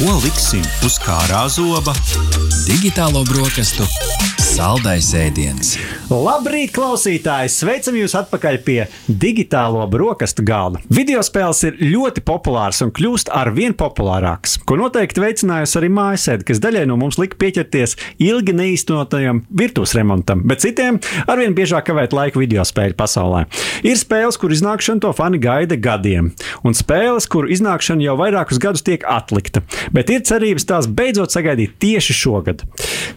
Ko liksim uz kārā zoba? Digitālo brokastu saldais ēdiens. Labrīt, klausītāji! Sveicam jūs atpakaļ pie digitālo brokastu galda. Video spēles ir ļoti populāras un kļūst ar vien populārākas, ko noteikti veicinājusi arī mājasēde, kas daļai no mums lika pieķerties ilgi neīstenotajam virtuves remontam, bet citiem arvien biežāk kavēt laiku video spēļu pasaulē. Ir spēles, kur iznākšana to fani gaida gadiem, un spēles, kur iznākšana jau vairākus gadus tiek atlikta, bet ir cerības tās beidzot sagaidīt tieši šogad.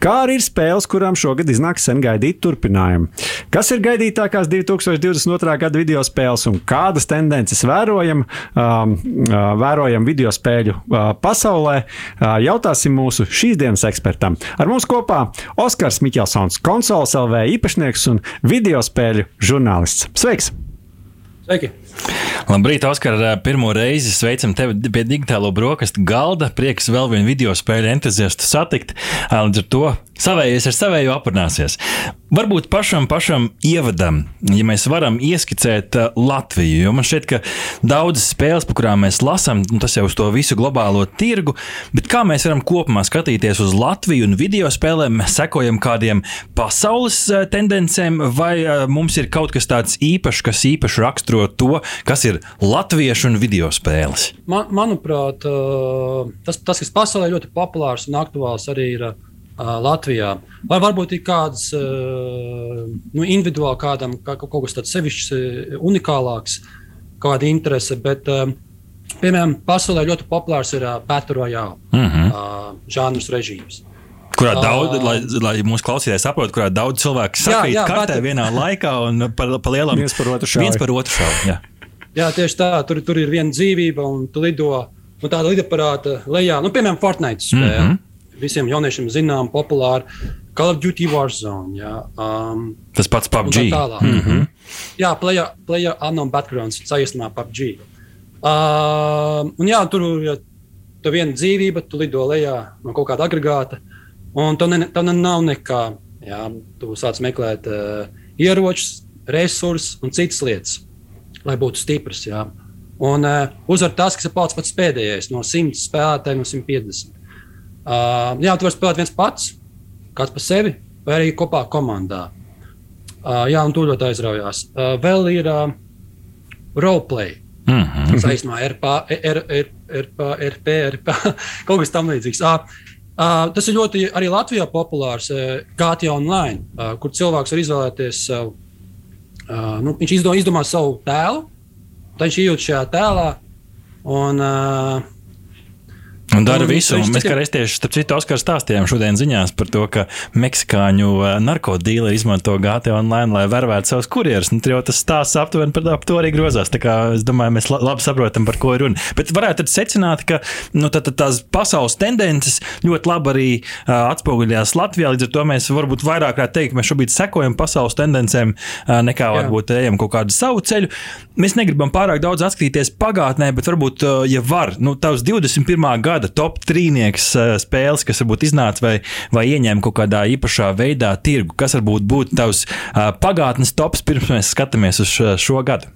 Kā arī ir spēles, kurām šogad iznāks sen gaidīt turpinājumu. Kas ir gaidītākās 2022. gada video spēles un kādas tendences vērojam, um, uh, vērojam video spēļu uh, pasaulē? Uh, jautāsim mūsu šīs dienas ekspertam. Ar mums kopā Oskars Miķelsons, konsoles LV īpašnieks un video spēļu žurnālists. Sveiks! Sveiki! Labrīt, Oskar! Pirmo reizi sveicam tevi pie digitālo brokastu galda. Prieks vēl vienu video spēļu entuziastu satikt. Līdz ar to savējais ar savēju aprunāsies. Varbūt pašam, pašam ievadam, ja mēs varam ieskicēt Latviju, jo man šķiet, ka daudzas spēles, par kurām mēs lasām, tas jau uz to visu globālo tirgu, bet kā mēs varam kopumā skatīties uz Latviju un video spēlēm, mēs sekojam kādiem pasaules tendencēm, vai mums ir kaut kas tāds īpašs, kas īpaši raksturo to, kas ir latviešu un video spēles? Man, manuprāt, tas, tas, kas pasaulē ļoti populārs un aktuāls, arī ir Latvijā. Vai varbūt ir kāds nu, individuāli kādam kā, kaut kas tāds sevišķs, unikālāks, kāda interese. Bet, piemēram, pasaulē ļoti populārs ir Battle Royale mm -hmm. žanrs režīms. Kurā daudz, uh, lai, lai mūsu klausītāji saprotu, kurā daudz cilvēku sakrīt jā, jā, kartē bet... vienā laikā un par, par lielām viens par otru šaubu. Jā. tieši tā. Tur, tur ir viena dzīvība un tu lido no tāda lidaparāta lejā. Nu, piemēram, Fortnite spēle. Mm -hmm visiem jauniešiem zinām, populāra Call of Duty Warzone. Jā, um, Tas pats PUBG. Tā. Mm -hmm. Jā, player, player unknown backgrounds, saīsinā PUBG. Uh, un jā, tur ir ja viena dzīvība, tu lido lejā no kaut kāda agregāta, un tam ne, ne, nav nekā. Jā, tu sāc meklēt uh, ieročus, resursus un citas lietas, lai būtu stiprs. Jā. Un uh, uzvar tas, kas ir pats pats pēdējais no 100 spēlētājiem, no 150. Uh, jā, tu vari spēlēt viens pats, kāds pa sevi, vai arī kopā komandā. Uh, jā, un tur ļoti aizraujās. Uh, vēl ir uh, roleplay. Mm -hmm. Saistībā ar RP, RP, kaut kas tamlīdzīgs. Uh, uh, tas ir ļoti arī Latvijā populārs uh, GTA online, uh, kur cilvēks var izvēlēties savu. Uh, nu, viņš izdomā, izdomā savu tēlu, tad viņš iejūt šajā tēlā. Un, uh, Un dara visu. Un mēs, kā reiz tieši starp citu, Oskar stāstījām šodien ziņās par to, ka meksikāņu narkotīli izmanto GTA online, lai vervētu savus kurjerus. Nu, jau tas stāsts aptuveni par ap to arī grozās. Tā kā es domāju, mēs labi saprotam, par ko ir runa. Bet varētu secināt, ka nu, tā, tā, tās pasaules tendences ļoti labi arī uh, atspoguļojās Latvijā. Līdz ar to mēs varbūt vairāk varētu teikt, ka mēs šobrīd sekojam pasaules tendencēm, uh, nekā Jā. varbūt ejam kaut kādu savu ceļu. Mēs negribam pārāk daudz atskatīties pagātnē, bet varbūt, uh, ja var, nu, tavs 21. gada gada top trīnieks eh, spēles, kas varbūt iznāca vai, vai ieņēma kaut kādā īpašā veidā tirgu? Kas varbūt būtu tavs uh, pagātnes tops, pirms mēs skatāmies uz šo, šo gadu?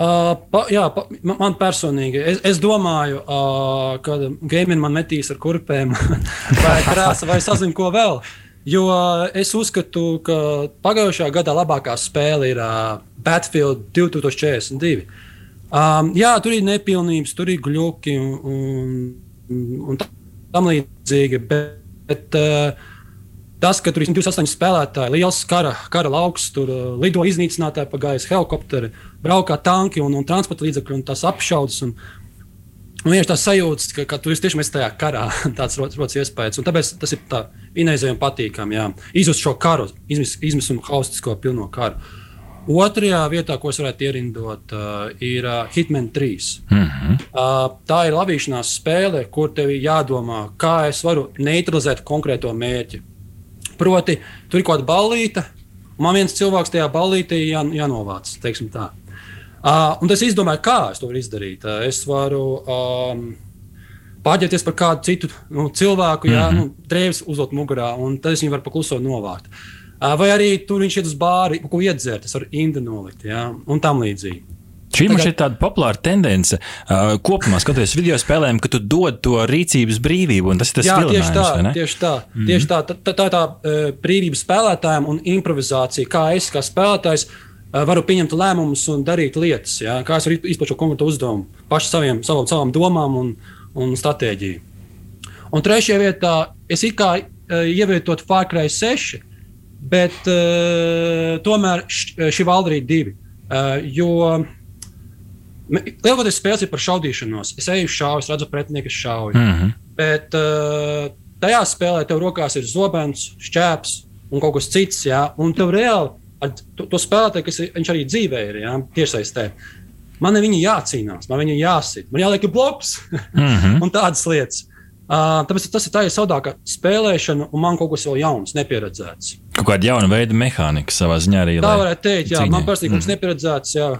Uh, pa, jā, pa, man personīgi, es, es domāju, uh, ka gaming man metīs ar kurpēm, vai krāsa, vai sazinu ko vēl. Jo uh, es uzskatu, ka pagājušā gada labākā spēle ir uh, Battlefield 2042. Um, jā, tur ir nepilnības, tur ir gluži un, un un tam līdzīgi. Bet, bet uh, tas, ka tur ir 28 spēlētāji, liels kara, kara lauks, tur uh, lido iznīcinātāji pa gaisa, helikopteri, braukā tanki un, un transporta līdzekļi un tās apšaudas. Un, Un vienkārši tā sajūta, ka, ka tu esi tiešām tajā karā, tāds rodas iespējas. Un tāpēc tas ir tā inēzējami patīkami. Izjust šo karu, izmisumu haustisko pilno karu. Otrajā vietā, ko es varētu ierindot, uh, ir uh, Hitman 3. Mm -hmm. uh, tā ir lavīšanās spēle, kur tev ir jādomā, kā es varu neutralizēt konkrēto mērķi. Proti, tur ir kaut kāda ballīte, un man viens cilvēks tajā ballītē jā, jānovāc. Uh, un es izdomāju, kā es to varu izdarīt. Uh, es varu um, pārģērbties par kādu citu nu, cilvēku, mm -hmm. jā, nu, drēbes uzlikt mugurā, un tad es viņu varu pakluso novākt. Vai arī tur viņš iet uz bāri, ko iedzert, tas var indi nolikt, ja? un tam līdzīgi. Šī Tagad... ir tāda populāra tendence. Uh, kopumā skatoties video spēlēm, ka tu dod to rīcības brīvību, un tas ir tas Jā, tieši tā, ne? tieši tā. Mm -hmm. Tieši tā, tā, tā, tā, tā uh, brīvība spēlētājiem un improvizācija, kā es kā spēlētājs uh, varu pieņemt lēmumus un darīt lietas, jā, kā es varu izpildīt šo konkrētu uzdevumu, pašu saviem, savam, savām domām un, un stratēģiju. Un trešajā vietā es it kā uh, ievietotu Cry 6, bet uh, tomēr šī valda arī divi. Uh, jo Lielākoties spēles ir par šaudīšanos. Es eju uz šauju, es redzu pretinieku, es šauju. Mm -hmm. Bet uh, tajā spēlē tev rokās ir zobens, šķēps un kaut kas cits. Jā, un tev reāli ar to, to spēlētāju, kas ir, arī dzīvē ir jā, tiešsaistē. Man ir jācīnās, man viņa jāsit, man jāliek bloks mm -hmm. un tādas lietas. Uh, tāpēc tas ir tā savādāka spēlēšana, un man kaut kas vēl jauns, nepieredzēts. Kaut kāda jauna veida mehānika savā ziņā arī. Tā varētu teikt, jā, cīņai. man personīgi mm. nepieredzēts. Jā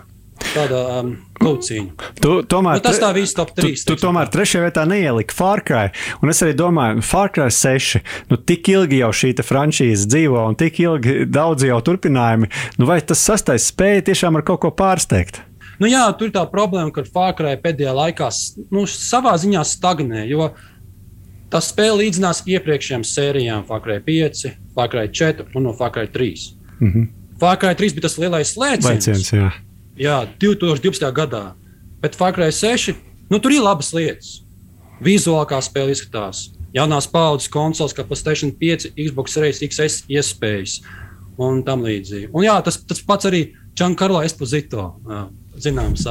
tāda um, kauciņa. Tu, tomēr, nu, tas tā viss top 3. Tu, tu tomēr trešajā vietā neieliki Fārkai. Un es arī domāju, Fārkai 6. Nu, tik ilgi jau šī franšīze dzīvo un tik ilgi daudz jau turpinājumi. Nu, vai tas sastais spēja tiešām ar kaut ko pārsteigt? Nu, jā, tur ir tā problēma, ka Fārkai pēdējā laikā nu, savā ziņā stagnē. Jo tas spēle līdzinās iepriekšējām sērijām, Fārkai 5, Fārkai 4 un no Fārkai 3. Mm -hmm. Fārkai 3 bija tas lielais slēdziens. Lēciens, Jā, 2012. gadā. Bet Cry 6, nu, tur ir labas lietas. Vizuāli kā spēle izskatās. Jaunās paudzes konsoles, kā PlayStation 5, Xbox Series XS iespējas un tam līdzīgi. Un jā, tas, tas pats arī Giancarlo Esposito. Zināms,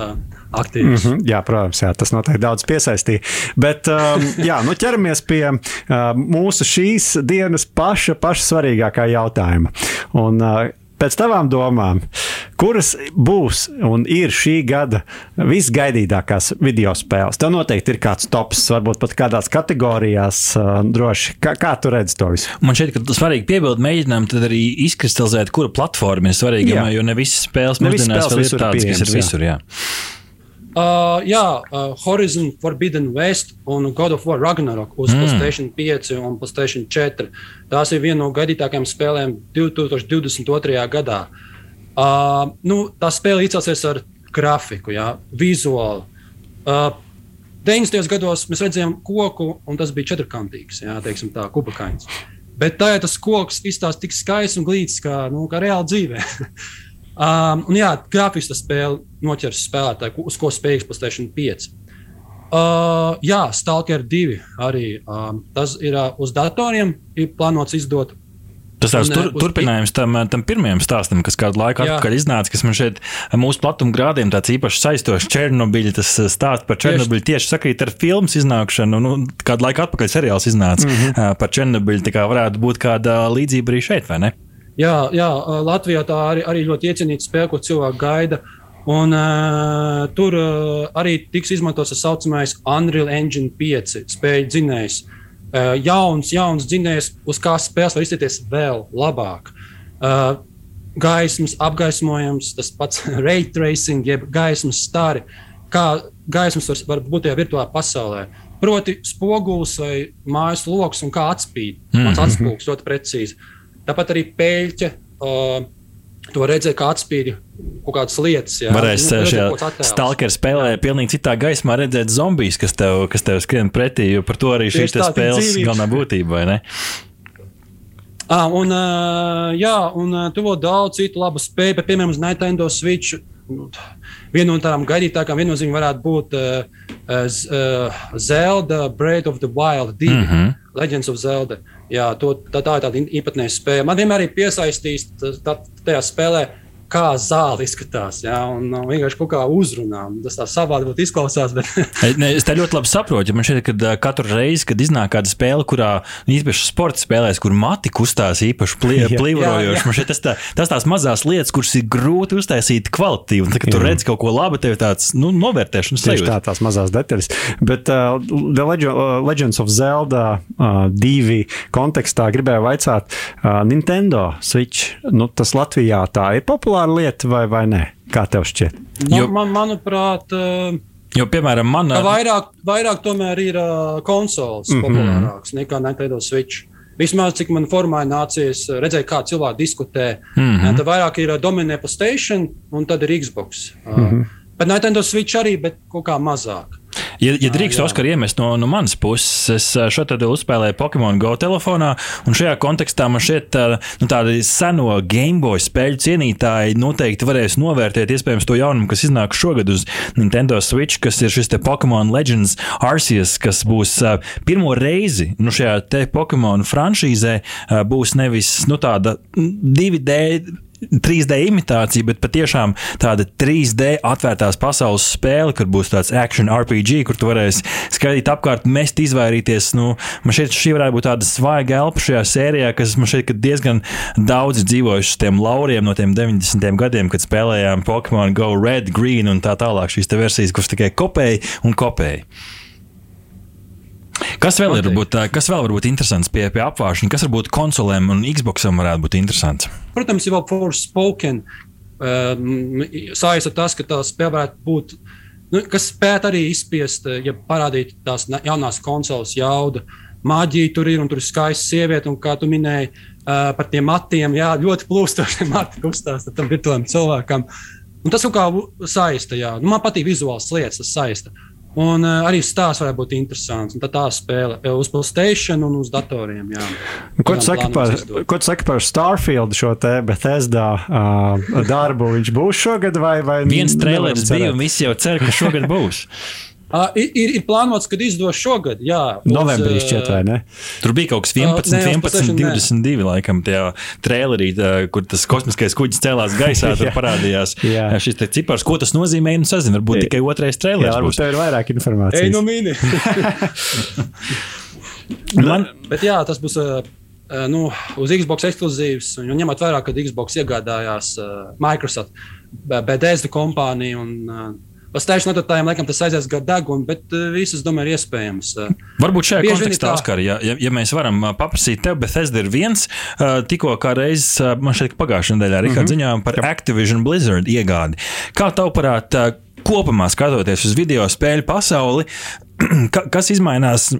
aktīvs. Mm -hmm, jā, protams, jā, tas noteikti daudz piesaistīja. Bet um, jā, nu ķeramies pie uh, mūsu šīs dienas paša, paša svarīgākā jautājuma. Un, uh, pēc tavām domām, kuras būs un ir šī gada visgaidītākās video spēles? Tev noteikti ir kāds tops, varbūt pat kādās kategorijās droši. Kā, kā tu redzi to visu? Man šķiet, ka svarīgi piebilst, mēģinām arī izkristalizēt, kura platforma ir svarīga, jo ne visas spēles mūsdienās vēl ir tādas, kas ir visur. Jā. Uh, jā, uh, Horizon Forbidden West un God of War Ragnarok uz mm. PlayStation 5 un PlayStation 4. Tās ir viena no gaidītākajām spēlēm 2022. gadā. Uh, nu, tā spēle izcelsies ar grafiku, jā, vizuāli. Uh, 90. gados mēs redzējām koku, un tas bija četrkantīgs, jā, teiksim tā, kubakains. Bet tā ir tas koks, izstāsta tik skaists un glīts, kā, nu, kā reāli dzīvē. Um, un jā, grafiski tas spēle noķers spēlētāju, uz ko spējas PlayStation 5. Uh, jā, Stalker 2 arī um, tas ir uh, uz datoriem, ir plānots izdot. Tas ir tur, turpinājums tam, tam pirmajam stāstam, kas kādu laiku jā. atpakaļ iznāca, kas man šeit mūsu platuma grādiem tāds īpaši saistošs Černobiļa. Tas stāsts par Černobiļu tieši, tieši sakrīt ar filmas iznākšanu. Nu, kādu laiku atpakaļ seriāls iznāca mm -hmm. par Černobiļu. Tā kā varētu būt kāda līdzība arī šeit, vai ne? Jā, jā Latvijā tā arī, arī ļoti iecienīta spēle, ko cilvēki gaida. Un, uh, tur uh, arī tiks izmantots tas saucamais Unreal Engine 5 spēļu dzinējs. Uh, jauns, jauns dzinējs, uz kā spēles var izteikties vēl labāk. Uh, gaismas apgaismojums, tas pats ray tracing, jeb gaismas stari, kā gaismas var, var būt tajā virtuālā pasaulē. Proti, spogulis vai mājas lokus un kā atspīd. Mm -hmm. Atspūgs ļoti precīzi. Tāpat arī pēļķa. Uh, To redzēja, kā atspīd kaut kādas lietas. Jā, Varēs nu, šajā stalkera spēlē, pilnīgi citā gaismā redzēt zombijas, kas tev, kas tev skrien pretī. Jo par to arī šī spēles galvenā būtība, vai ne? Ah, un, jā, un tu vēl daudz citu labu spēju, bet, piemēram, uz Nintendo Switch. Nu, viena no tādām gaidītākām viennozīmīgi varētu būt uh, uh, Zelda Breath of the Wild 2, mm -hmm. Legends of Zelda. Jā, to, tā, tā ir tāda īpatnēja spēja. Man vienmēr ir piesaistījis tajā spēlē kā zāle izskatās. Ja? Un, un vienkārši kaut kā uzrunā. Tas tā savādi izklausās. Bet... ne, es tā ļoti labi saprotu. Man šķiet, ka katru reizi, kad iznāk kāda spēle, kurā īpaši sporta spēlēs, kur mati kustās īpaši plīvojoši, man šķiet, tas, tā, tas tās mazās lietas, kuras ir grūti uztaisīt kvalitīvi. Un, tad, kad tu redz kaut ko labu, tev ir tāds nu, novērtēšanas sajūta. Tieši tā, tās mazās detaļas. Bet uh, The uh, Legends of Zelda uh, divi kontekstā gribēju vaicāt uh, Nintendo Switch. Nu, tas Latvijā tā ir populārs populāra lieta vai, vai nē? Kā tev šķiet? Man, jo, man, manuprāt, jo, piemēram, man vairāk, vairāk tomēr ir uh, konsoles mm -hmm. populārāks nekā Nintendo Switch. Vismaz cik man formā nācies redzēt, kā cilvēki diskutē. Mm -hmm. Tad vairāk ir dominē PlayStation un tad ir Xbox. Uh, mm -hmm. Bet Nintendo Switch arī, bet kaut kā mazāk. Ja, ja drīkst, Oskar, iemest no, no manas puses, es šeit uzspēlēju Pokemon Go telefonā, un šajā kontekstā man šķiet, nu, tādi seno Gameboy spēļu cienītāji noteikti varēs novērtēt, iespējams, to jaunumu, kas iznāk šogad uz Nintendo Switch, kas ir šis Pokemon Legends Arceus, kas būs pirmo reizi nu, šajā te Pokemon franšīzē, būs nevis nu, tāda 2D 3D imitācija, bet patiešām tāda 3D atvērtās pasaules spēle, kur būs tāds action RPG, kur tu varēsi skatīties apkārt, mest, izvairīties. Nu, man šķiet, šī varētu būt tāda svaiga elpa šajā sērijā, kas man šķiet, ka diezgan daudz dzīvojuši uz tiem lauriem no tiem 90. gadiem, kad spēlējām Pokemon Go Red, Green un tā tālāk šīs versijas, kuras tikai kopēja un kopēja. Kas vēl, ir, būt, kas vēl var būt interesants pie, pie apgāšanas, kas varbūt konsolēm un Xboxam varētu būt interesants? Protams, jau Forspoken uh, saista tas, ka tā spēle varētu būt, nu, kas spētu arī izspiest, ja parādīt tās jaunās konsoles jaudu. Māģija tur ir un tur ir skaista sieviete, un kā tu minēji uh, par tiem matiem, jā, ļoti plūstoši mati kustās tam virtuālam cilvēkam. Un tas kaut kā saista, jā. Nu, man patīk vizuāls lietas, tas saista. Uh, Un uh, arī stāsts varētu būt interesants. Un tad tā spēle uz Playstation un uz datoriem. Jā. Ko tu, saki par, ko tu saki par Starfield šo te Bethesda uh, darbu? Viņš būs šogad vai, vai viens trailers bija un visi jau cer, ka šogad būs. Uh, ir, ir plānots, kad izdos šogad. Jā, uz, Novembrī šķiet, vai ne? Tur bija kaut kas 11, uh, ne, 11 22, laikam, tajā trailerī, tā, kur tas kosmiskais kuģis cēlās gaisā, tur parādījās jā. šis cipars. Ko tas nozīmē? Nu, sazinu, varbūt tikai otrais trailers. Jā, varbūt tev ir vairāk informācijas. Ej, no mini! Man... Bet jā, tas būs. Uh, nu, uz Xbox ekskluzīvs, un ņemot vērā, ka Xbox iegādājās uh, Microsoft, BDS kompāniju un uh, Uz tēšu nototājiem laikam tas aizies gar degunu, bet uh, visus, domāju, ir iespējams. Uh, Varbūt šajā Bieži kontekstā, Oskar, ja, ja, ja mēs varam uh, paprasīt tev, Bethesda ir viens, uh, tikko kā reizes, man šeit pagājušajā nedēļā Rihard mm -hmm. ziņojām par Activision Blizzard iegādi. Kā tavuprāt, kopumā skatoties uz video spēļu pasauli, kas izmainās?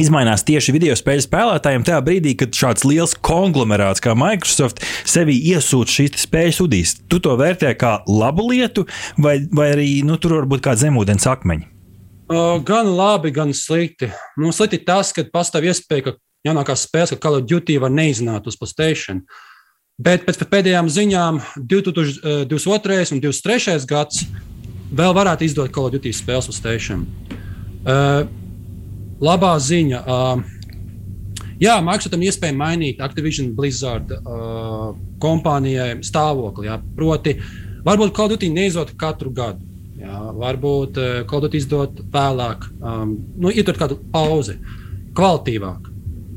Izmainās tieši video spēļu spēlētājiem tajā brīdī, kad šāds liels konglomerāts kā Microsoft sevi iesūta šīs spēļu sudīs. Tu to vērtē kā labu lietu, vai, vai arī nu, tur var būt kāda zemūdens akmeņa? Uh, gan labi, gan slikti. Nu, slikti tas, ka pastāv iespēja, ka jaunākās spēles, kā Call of Duty, var neiznākt uz PlayStation. Bet pēc pēdējām ziņām 2022. un 2023. gads vēl varētu izdot Call of Duty spēles uz PlayStation. Uh, labā ziņa. Uh, jā, Microsoftam iespēja mainīt Activision Blizzard uh, kompānijai stāvokli. Jā. Proti, varbūt Call of Duty neizdot katru gadu. Jā, varbūt uh, Call of Duty izdot vēlāk, um, nu, ietver kādu pauzi, kvalitīvāk.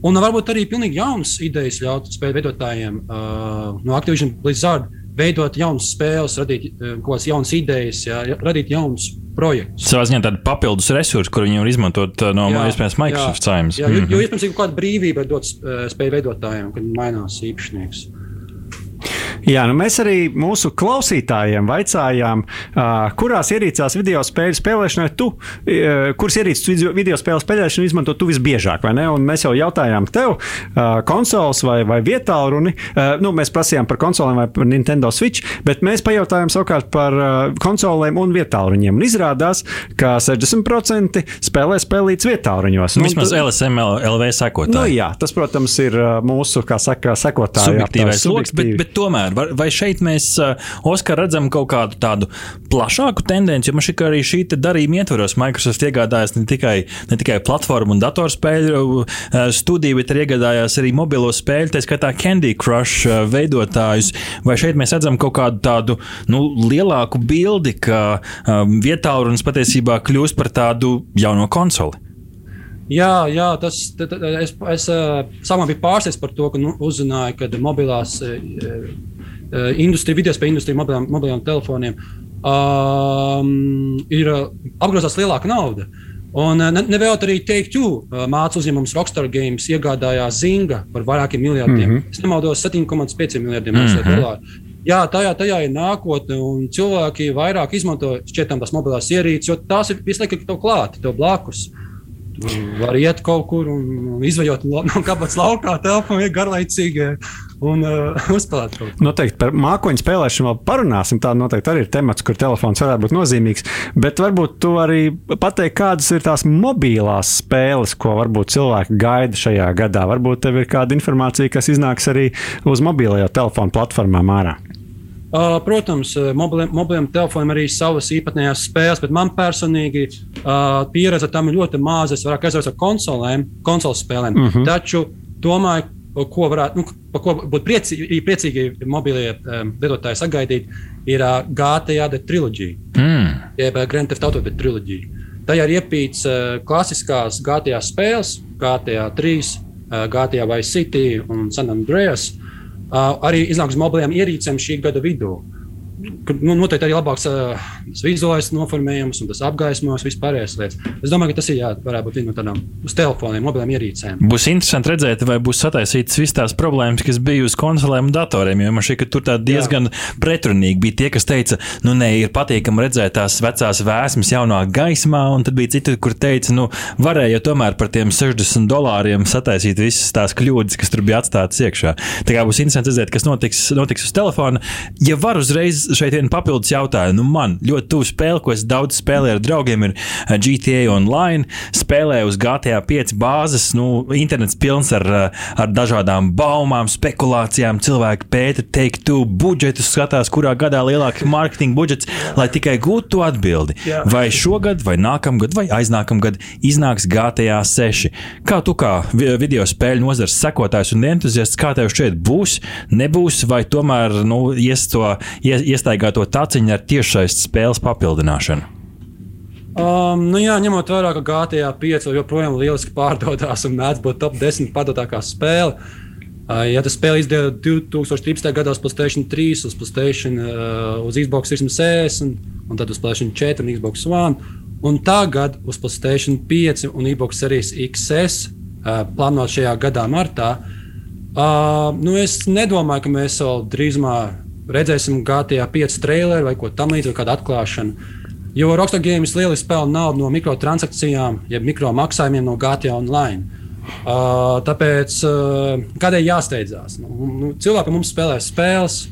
Un varbūt arī pilnīgi jaunas idejas ļaut spēļu veidotājiem uh, no Activision Blizzard veidot jaunas spēles, radīt uh, kaut kādas jaunas idejas, jā, radīt jaunus projekts. Savā ziņā tāda papildus resursa, kur viņi var izmantot uh, no jā, iespējams Microsoft saimnes. Mm -hmm. jo, jo mhm. iespējams ir kaut kāda brīvība dot uh, spēju veidotājiem, kad mainās īpašnieks. Jā, nu mēs arī mūsu klausītājiem vaicājām, uh, kurās ierīcās video spēļu spēlēšanai tu, uh, kuras ierīces video spēļu spēlēšanu izmanto tu visbiežāk, vai ne? Un mēs jau jautājām tev, uh, konsoles vai, vai vietā runi. Uh, nu, mēs prasījām par konsolēm vai par Nintendo Switch, bet mēs pajautājām savukārt par uh, konsolēm un vietā runiem. Un izrādās, ka 60% spēlē spēlītas vietā ruņos. Vismaz nu, LSM LV sekotāji. Nu, jā, tas, protams, ir mūsu, kā saka, sekotāji. Subjektīvais loks, bet, bet tomēr Vai, šeit mēs, uh, Oskar, redzam kaut kādu tādu plašāku tendenci, jo man šķiet, ka arī šī darījuma ietvaros Microsoft iegādājās ne tikai, ne tikai platformu un datorspēļu uh, studiju, bet arī iegādājās arī mobilo spēļu, tā skaitā Candy Crush uh, veidotājus. Vai šeit mēs redzam kaut kādu tādu nu, lielāku bildi, ka um, vietā runas patiesībā kļūst par tādu jauno konsoli? Jā, jā tas t, t, es, es sākumā biju pārsteigts par to, ka nu, uzzināju, ka mobilās Eh, industrija, video spēļu industrija, mobiliem, mobiliem telefoniem, um, ir eh, apgrozās lielāka nauda. Un eh, ne, nevēl arī teikt, ka mācību uzņēmums Rockstar Games iegādājās Zinga par vairākiem miljardiem. Mm -hmm. Es nemaldos, 7,5 miljardiem mm -hmm. dolāru. Jā, tajā, tajā ir nākotne, un cilvēki vairāk izmanto šķietam tās mobilās ierīces, jo tās ir visu laiku tev klāt, tev blakus. Var iet kaut kur un izvajot no kabatas laukā, telpā, garlaicīgi un uh, uzspēlēt kaut ko. Noteikti par mākoņu spēlēšanu vēl parunāsim. Tā noteikti arī ir temats, kur telefons varētu būt nozīmīgs. Bet varbūt tu arī pateiksi, kādas ir tās mobilās spēles, ko varbūt cilvēki gaida šajā gadā. Varbūt tev ir kāda informācija, kas iznāks arī uz mobilajā telefona platformām ārā. Uh, protams, mobiliem, mobiliem telefoniem arī savas īpatnējās spēles, bet man personīgi uh, pieredze tam ir ļoti maza. Es vairāk aizsācu ar konsolēm, konsoles spēlēm. Uh -huh. Taču domāju, ko varētu, nu, par ko būtu priecīgi, priecīgi mobilie um, lietotāji sagaidīt, ir uh, GTA triloģija. Mm. Jeb uh, Grand Theft Auto triloģija. Tajā ir iepīts uh, klasiskās GTA spēles, GTA 3, uh, GTA Vice City un San Andreas. Uh, Uh, arī iznāks mobiliem ierīcēm šī gada vidū. Nu, noteikti arī labāks uh, vizuālais noformējums un tas apgaismojums, vispārējās lietas. Es domāju, ka tas ir jā, varētu būt viena no tādām uz telefoniem, mobiliem ierīcēm. Būs interesanti redzēt, vai būs sataisītas visas tās problēmas, kas bija uz konsolēm un datoriem. Jo man šķiet, ka tur diezgan jā. pretrunīgi bija tie, kas teica, nu, nē, ir patīkami redzēt tās vecās vēsmas jaunā gaismā, un tad bija citi, kur teica, nu, varēja tomēr par tiem 60 dolāriem sataisīt visas tās kļūdas, kas tur bija atstātas iekšā. Tā kā būs interesanti redzēt, kas notiks, notiks uz telefona. Ja var uzreiz šeit vienu papildus jautājumu. Nu, man ļoti tuvu spēle, ko es daudz spēlēju ar draugiem, ir eh, GTA Online. Spēlēju uz GTA 5 bāzes. Nu, internets pilns ar, eh, ar dažādām baumām, spekulācijām. Cilvēki pēta, teikt, tu budžetus skatās, kurā gadā lielāks mārketinga budžets, lai tikai gūtu to atbildi. Vai šogad, vai nākamgad, vai aiznākamgad iznāks GTA 6. Kā tu kā video spēļu nozares sekotājs un entuziasts, kā tev šķiet, būs, nebūs, vai tomēr nu, ies to, ies, iestaigāto taciņu ar tiešais spēles papildināšanu? Um, nu jā, ņemot vērā, ka GTA 5 joprojām lieliski pārdodas un mēdz būt top 10 pārdotākā spēle. Uh, ja tas spēle izdeva 2013. gadā uz Playstation 3, uz Playstation, uh, uz Xbox 360, un tad uz Playstation 4 un Xbox One, un tagad uz Playstation 5 un Xbox Series XS uh, plānot šajā gadā, martā, uh, nu es nedomāju, ka mēs vēl drīzumā redzēsim GTA 5 traileri vai ko tamlīdzīgu, kādu atklāšanu. Jo Rockstar Games lieliski spēlē naudu no mikrotransakcijām, jeb mikro maksājumiem no GTA Online. Uh, tāpēc uh, kādēļ jāsteidzās? Nu, nu, cilvēki mums spēlē spēles,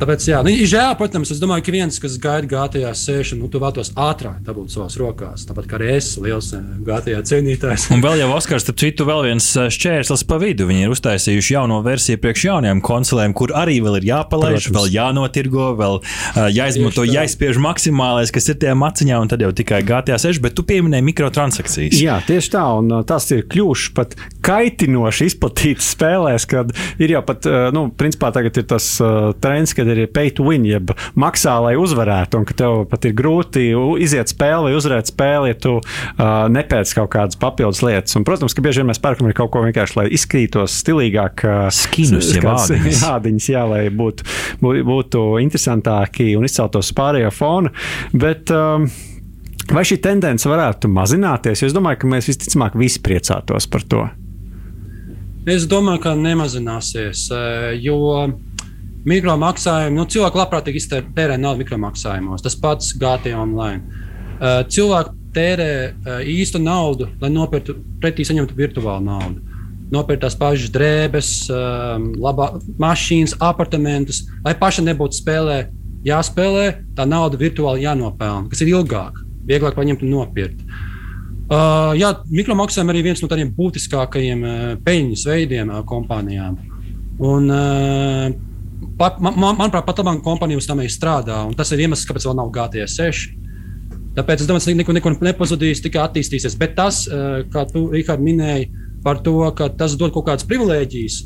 Tāpēc, jā, nu, ir žēl, protams, es domāju, ka viens, kas gaida GTA 6, nu, tu vēlaties ātrāk dabūt savās rokās. Tāpat kā arī es, liels eh, GTA cienītājs. Un vēl jau Oskars, starp citu, vēl viens eh, šķērslis pa vidu. Viņi ir uztaisījuši jauno versiju priekš jaunajām konsolēm, kur arī vēl ir jāpalaiž, protams. vēl jānotirgo, vēl uh, jāizmanto, jāizspiež maksimālais, kas ir tajā maciņā, un tad jau tikai GTA 6, bet tu pieminēji mikrotransakcijas. Jā, tieši tā, un tas ir kļuvuši pat kaitinoši izplatīts spēlēs, kad ir jau pat, uh, nu, principā tagad ir tas uh, trends, kad ir pay to win, jeb maksā, lai uzvarētu, un ka tev pat ir grūti iziet spēli vai uzvarēt spēli, ja tu uh, nepēc kaut kādas papildus lietas. Un, protams, ka bieži vien mēs pērkam kaut ko vienkārši, lai izskatītos stilīgāk, skinus, kāds, jādiņas, jā, lai būtu, būtu interesantāki un izceltos pārējo fonu. Bet, um, Vai šī tendence varētu mazināties? Es domāju, ka mēs visticamāk visi priecātos par to. Es domāju, ka nemazināsies, jo Mikromaksājumi, nu, cilvēki labprātīgi iztērē naudu mikromaksājumos. Tas pats GT online. Uh, cilvēki tērē uh, īstu naudu, lai nopirktu pretī saņemtu virtuālu naudu. Nopirkt tās pašas drēbes, labā, mašīnas, apartamentus, lai pašam nebūtu spēlē, jāspēlē, tā nauda virtuāli jānopelna, kas ir ilgāk, vieglāk paņemt un nopirkt. Uh, jā, mikromaksājumi arī viens no tādiem būtiskākajiem uh, peļņas veidiem uh, kompānijām. Un, uh, pat, man, manuprāt, pat labāk kompānija uz tam strādā. Tas ir iemesls, kāpēc vēl nav GTS6. Tāpēc es domāju, ka neko, neko nepazudīs, tikai attīstīsies. Bet tas, eh, kā tu, Rihard, minēji par to, ka tas dod kaut kādas privilēģijas,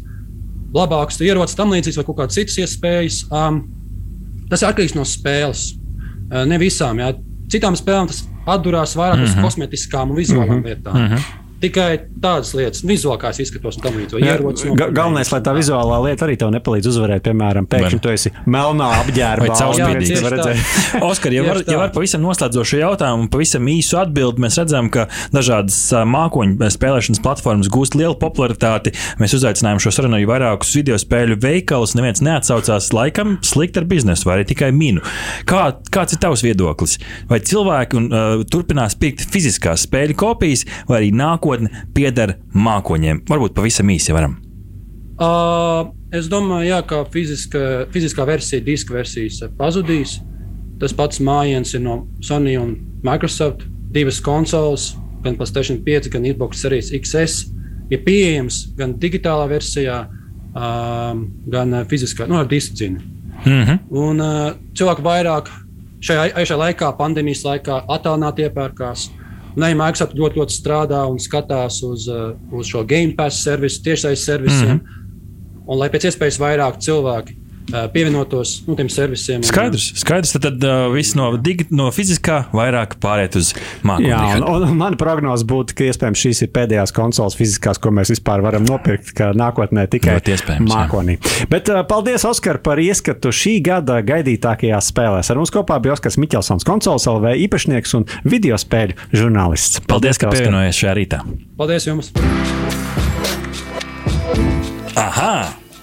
labākas ierocis, tam līdzīgas vai kaut kādas citas iespējas, um, tas ir atkarīgs no spēles. Uh, ne visām. Jā. Citām spēlēm tas atdurās vairāk uz mm -hmm. kosmetiskām un vizuālām mm -hmm. lietām. Mm -hmm. Tikai tādas lietas, vizuāli kā es izskatos, un tam līdzīgi. Galvenais, lai tā vizuālā lieta arī tev nepalīdz uzvarēt. Piemēram, pēkšņi tu esi melnā apģērbā. Vai caurspīdīgs. Oskar, ja var, ja var pavisam noslēdzošu jautājumu, pavisam īsu atbildi, mēs redzam, ka dažādas mākoņu spēlēšanas platformas gūst lielu popularitāti. Mēs uzaicinājām šo sarunu arī vairākus video spēļu veikalus. Neviens neatsaucās laikam slikti ar biznesu, vai arī tikai minu. Kā, kāds ir tavs viedoklis? Vai cilvēki un, uh, turpinās pirkt fiziskās spēļu kopijas, vai arī nākotne pieder mākoņiem? Varbūt pavisam īsi varam. Uh, es domāju, jā, ka fiziska, fiziskā versija, diska versijas pazudīs. Tas pats mājiens ir no Sony un Microsoft. Divas konsoles, gan PlayStation 5, gan Xbox Series XS, ir pieejams gan digitālā versijā, um, gan fiziskā, no ar dziņu. Mm -hmm. Un uh, cilvēki vairāk šajā, šajā laikā, pandēmijas laikā, attālināti iepērkās. Un arī Microsoft ļoti, ļoti strādā un skatās uz, uh, uz šo Game Pass servisu, tiešsaistes servisiem. Mm -hmm. Un lai pēc iespējas vairāk cilvēki pievienotos nu, tiem servisiem. un, Skaidrs, skaidrs. Tad, tad uh, viss no, digi, no fiziskā vairāk pāriet uz mākslinieka. Jā, un, un mana prognoze būtu, ka iespējams šīs ir pēdējās konsoles fiziskās, ko mēs vispār varam nopirkt, ka nākotnē tikai iespējams, jā. mākonī. Bet uh, paldies, Oskar, par ieskatu šī gada gaidītākajās spēlēs. Ar mums kopā bija Oskars Miķelsons, konsoles LV īpašnieks un video spēļu žurnālists. Paldies, ka Oskar. pievienojies šajā rītā. Paldies jums! Aha!